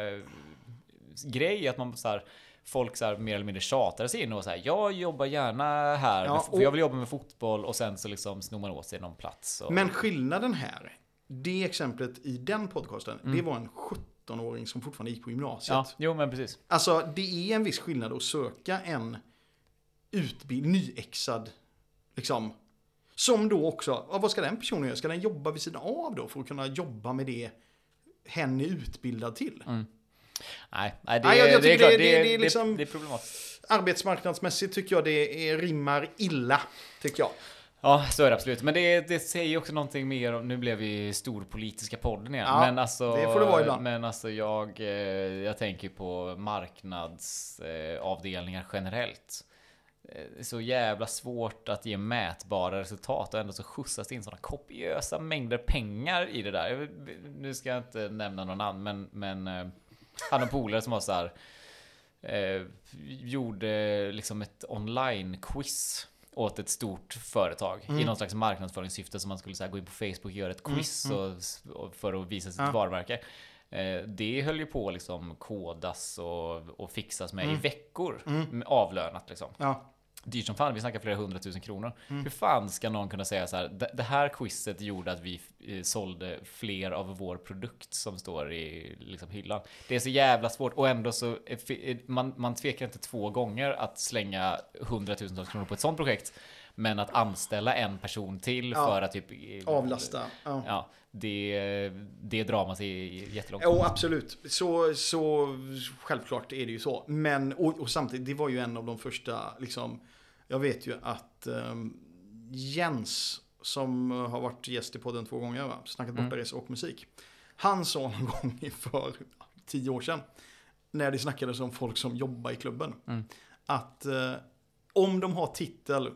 grej att man så här, folk så här, mer eller mindre tjatade sig in och så här, jag jobbar gärna här, Ja, med, för och- jag vill jobba med fotboll och sen så liksom snor man åt sig någon plats. Och, Men skillnaden här, det exemplet i den podcasten, det var en 17-åring som fortfarande gick på gymnasiet. Mm. ja, jo men precis. Alltså det är en viss skillnad att söka en utbild, nyexad, liksom. Som då också, vad ska den personen göra? Ska den jobba vid sidan av då för att kunna jobba med det hen är utbildad till? Nej, nej, det, Nej, jag- jag det är klart, det- det, det är liksom- det är problematiskt. Arbetsmarknadsmässigt tycker jag det är, rimmar illa, tycker jag. Ja, så är det absolut. Men det, det säger ju också någonting mer om, nu blev vi storpolitiska podden igen. Ja, men alltså, det får det vara ibland. Men alltså jag, eh, jag tänker på marknadsavdelningar avdelningar generellt. Eh, så jävla svårt att ge mätbara resultat och ändå så skjutsas det in sådana kopiösa mängder pengar i det där. Nu ska jag inte nämna någon namn, men, men eh, han och polare som var så här eh, gjorde liksom ett online-quiz åt ett stort företag Mm. i någon slags marknadsföringssyfte som man skulle så gå in på Facebook och göra ett quiz och, och för att visa sitt Mm, Ja. varumärke. Eh, det höll ju på att liksom kodas och, och fixas med Mm. i veckor. med Avlönat liksom. Ja. Dyrt som fan, vi snackar flera hundratusen kronor. Mm. Hur fan ska någon kunna säga så här, "Det- här quizet gjorde att vi eh, sålde fler av vår produkt som står i liksom, hyllan. Det är så jävla svårt och ändå så, fi- är- man, man tvekar inte två gånger att slänga hundratusentals kronor på ett sånt projekt. Men att anställa en person till Ja. för att typ... eh, Avlasta. Ja. Ja, det, det drar man sig jättelångt. Jo, absolut. Så, så självklart är det ju så. Men, och, och samtidigt, det var ju en av de första, liksom, jag vet ju att ehm, Jens, som har varit gäst i podden två gånger, va? snackat Mm. bortaresa och musik. Han sa någon gång för tio år sedan, när det snackades om folk som jobbar i klubben, Mm. att eh, om de har titel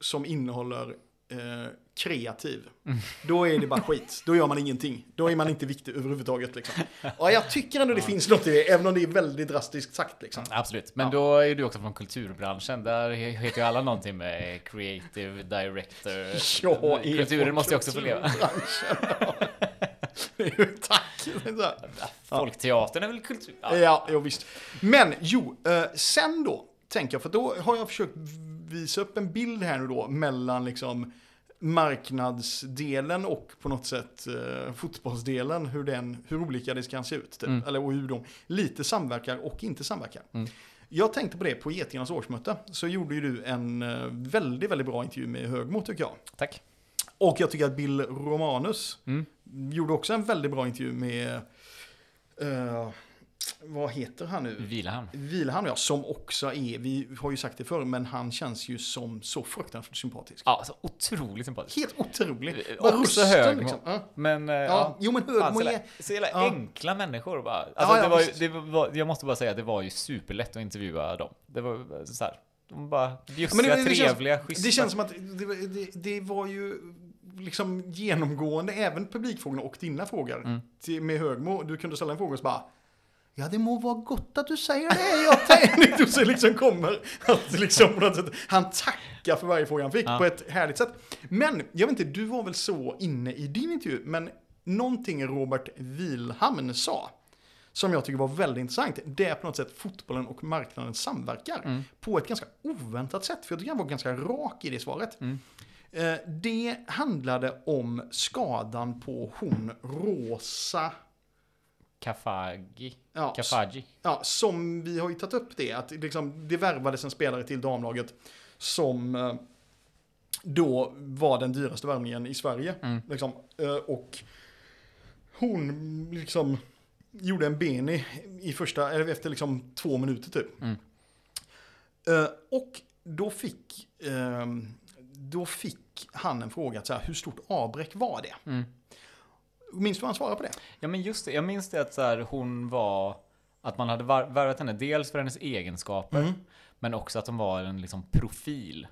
som innehåller eh, kreativ. Mm. Då är det bara skit. Då gör man ingenting. Då är man inte viktig överhuvudtaget. Liksom. Och jag tycker ändå det finns något i det, även om det är väldigt drastiskt sagt. Liksom. Absolut, men Ja. då är du också från kulturbranschen. Där heter ju alla någonting med creative director. Är Kulturen måste ju också få leva. Tack. Folkteatern är väl kultur? Ja. Ja, visst. Men jo, eh, sen då, tänker jag, för då har jag försökt visa upp en bild här nu då mellan liksom marknadsdelen och på något sätt eh, fotbollsdelen, hur, den, hur olika det kan se ut. Typ. Mm. Eller och hur de lite samverkar och inte samverkar. Mm. Jag tänkte på det på Getingarnas årsmöte, så gjorde ju du en eh, väldigt, väldigt bra intervju med Högmo tycker jag. Tack. Och jag tycker att Bill Romanus Mm. gjorde också en väldigt bra intervju med, eh, vad heter han nu? Vilahamn. Vilhelm ja, som också är, vi har ju sagt det förr, men han känns ju som så fruktansvärt sympatisk. Ja, så otroligt sympatisk. Helt otrolig. Eh, Bara också rösten, Högmo. liksom. Ja. Men eh, Ja, ja. jo men Högmo är... så jävla Ja. enkla människor bara. Alltså, Ja, det var, ju- det var, jag måste bara säga att det var ju superlätt att intervjua dem. Det var så här, de bara bjussiga, Ja, men det- det känns- trevliga, schyssta. Det känns som att det, det, det var ju liksom genomgående, även publikfrågorna och dina frågor Mm. till, med Högmo. Du kunde ställa en fråga och så bara Ja, det må vara gott att du säger det. Jag tänkte och så liksom kommer att liksom på något sätt, han tackar för varje fråga han fick Ja. på ett härligt sätt. Men jag vet inte, du var väl så inne i din intervju, men någonting Robert Wilhamn sa som jag tycker var väldigt intressant, det är på något sätt fotbollen och marknaden samverkar Mm. på ett ganska oväntat sätt. För jag tycker han var ganska rak i det svaret. Mm. Eh, Det handlade om skadan på hon Rosa, Kafagi. ja, Kafaji. ja, som vi har ju tagit upp det, att liksom, det värvades en spelare till damlaget som eh, då var den dyraste värvningen i Sverige. Mm. Liksom, eh, och hon liksom gjorde en beni i första, eller efter liksom två minuter typ. Mm. Eh, och då fick, då fick han en fråga, så här, hur stort avbräck var det? Mm. Minns du vad han svarade på det? Ja men just det, jag minns det att så här, hon var att man hade värvat henne dels för hennes egenskaper Mm. men också att hon var en liksom profil.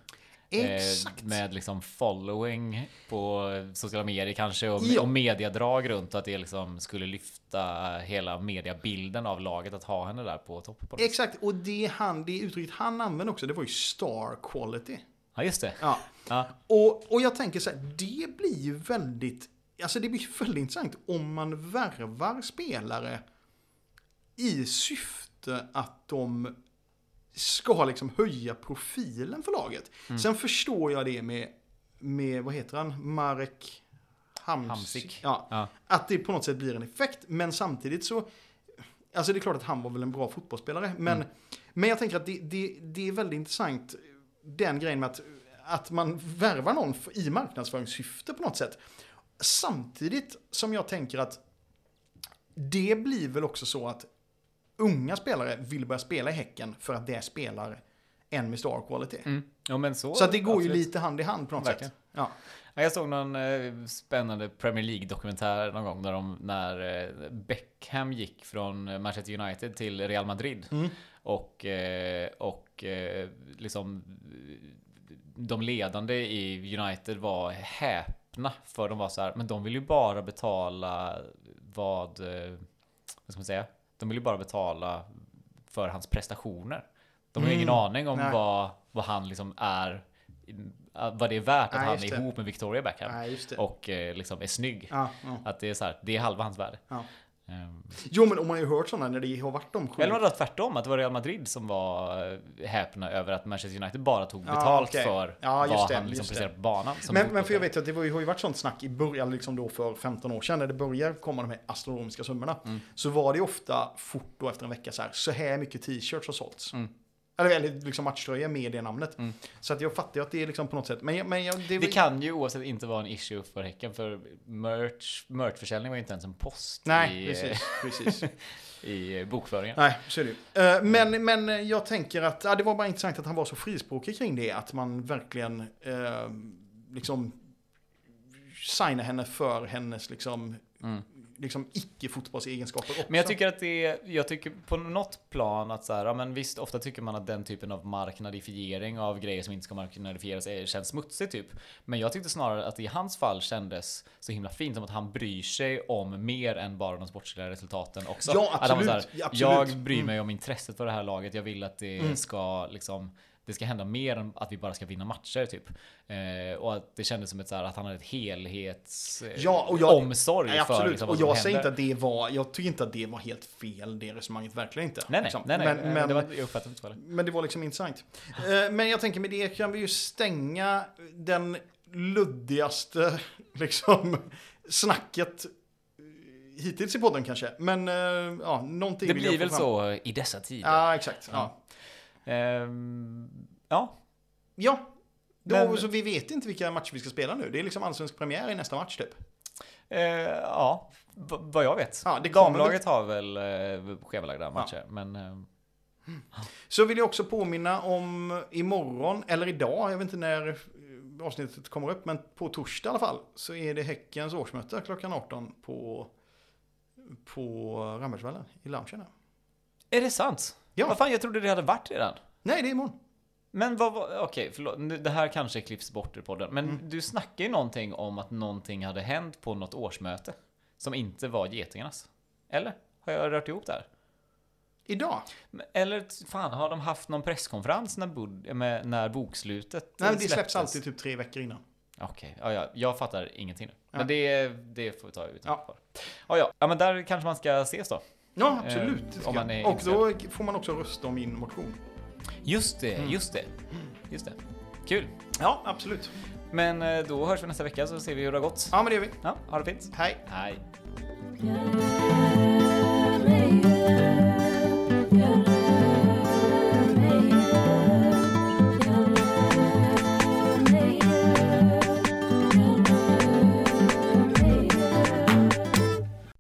Exakt. Eh, med liksom following på sociala medier kanske och, Ja. och mediadrag runt och att det liksom skulle lyfta hela mediabilden av laget att ha henne där på topp. På något sätt. Exakt, och det, han, det uttrycket han använde också, det var ju star quality. ja just det. Ja. Ja. Och, och jag tänker så här, det blir ju väldigt, alltså det blir väldigt intressant om man värvar spelare i syfte att de ska liksom höja profilen för laget. Sen förstår jag det med, med, vad heter han, Marek Hams, Hamsik. Ja, Ja. att det på något sätt blir en effekt. Men samtidigt så, alltså det är klart att han var väl en bra fotbollsspelare. Men, men jag tänker att det, det, det är väldigt intressant, den grejen med att, att man värvar någon i marknadsföringssyfte på något sätt. Samtidigt som jag tänker att det blir väl också så att unga spelare vill börja spela i Häcken för att det spelar en med star quality. Mm. Ja men så. Så det går ju absolut. lite hand i hand på något Verkligen. sätt. Ja. Ja, Jag såg någon eh, spännande Premier League-dokumentär någon gång när, de, när eh, Beckham gick från Manchester United till Real Madrid. Mm. Och, eh, och liksom de ledande i United var häpna för de var så här, men de vill ju bara betala vad, eh, vad ska man säga? De vill ju bara betala för hans prestationer. De har ju ingen Mm. aning om Nej. vad, vad han liksom är, vad det är värt att Nej, han är ihop med Victoria Beckham. Det. Och eh, liksom är snygg. Ja, ja. Att det är så här, det är halva hans värde. Ja. Ehm, Jo, men om man har ju hört sådana när det har varit de sju. eller var det tvärtom? Att det var Real Madrid som var eh, häpna över att Manchester United bara tog Ja, betalt okej. för Ja, vad det, han liksom presterade på banan. Men, men för jag vet ju att det var har ju varit sånt snack i början, liksom då för 15 år sedan, när det börjar komma de här astronomiska summorna. Mm. Så var det ofta fort då efter en vecka så här, så här mycket t-shirts har sålts. Mm. Eller, eller liksom matchtröjor med det namnet. Mm. Så att jag fattar ju att det är liksom på något sätt. Men, men jag, det, Det kan ju oavsett inte vara en issue för Häcken för merch, merchförsäljning var ju inte ens en post Nej, i, precis. precis. i bokföringen. Nej, så är det ju. Eh, Men, men jag tänker att ja, det var bara intressant att han var så frispråkig kring det. Att man verkligen eh, liksom signar henne för hennes liksom Mm. Liksom icke-fotbollsegenskaper också. Men jag tycker att det är, jag tycker på något plan att så här, ja men visst, ofta tycker man att den typen av marknadifiering av grejer som inte ska marknadifieras är, känns smutsigt typ. Men jag tyckte snarare att det i hans fall kändes så himla fint som att han bryr sig om mer än bara de sportsliga resultaten också. Ja, så här, absolut. Ja, absolut. Jag bryr Mm. mig om intresset för det här laget. Jag vill att det ska liksom det ska hända mer än att vi bara ska vinna matcher typ. Eh, och att det kändes som ett så här, att han hade ett helhets eh, Ja, och jag, omsorg nej, för liksom, och vad som jag säger inte att det var, jag tycker inte att det var helt fel, det resonemanget, verkligen inte. Nej, nej, Liksom. nej, nej. Men, eh, men, det var, jag uppfattade inte heller. men det var liksom intressant. Eh, Men jag tänker med det kan vi ju stänga den luddigaste liksom snacket eh, hittills i podden kanske. Men eh, ja, någonting Det blir väl fram. så i dessa tider. Ja, exakt. Ja. Ehm, ja. ja. Då, Men- så vi vet inte vilka matcher vi ska spela nu. Det är liksom allsvensk premiär i nästa match typ. Eh, ja, v- vad jag vet. Ja, Damlaget har väl eh, schemalagda matcher, men eh, Så vill jag också påminna om imorgon, eller idag, jag vet inte när eh, avsnittet kommer upp, men på torsdag i alla fall, så är det Häckens årsmöte klockan 18 på, på Rambergsvallen i loungen. är det sant? Ja. Vad fan, jag trodde det hade varit redan. Nej, det är imorgon. Men vad var, okej, förlåt, nu- det här kanske klipps bort ur podden, men Mm. du snackade ju någonting om att någonting hade hänt på något årsmöte som inte var Getingarnas. Eller? Har jag rört ihop det här? Idag? Eller fan, har de haft någon presskonferens när, bud, med, när bokslutet Nej, men det släpps släpptes? alltid typ tre veckor innan. Okej, ja, ja, jag fattar ingenting nu. Ja. Men det, det får vi ta ut. Ja. Ja. Ja, ja. ja, men där kanske man ska ses då. Ja, absolut. Eh, om man är Och då får man också rösta om min motion. Just det, Mm. just det. Just det. Kul. Ja, absolut. Men eh, då hörs vi nästa vecka så ser vi hur det har gått. Ja, men det gör vi. Ja, ha det fint. Hej. Hej.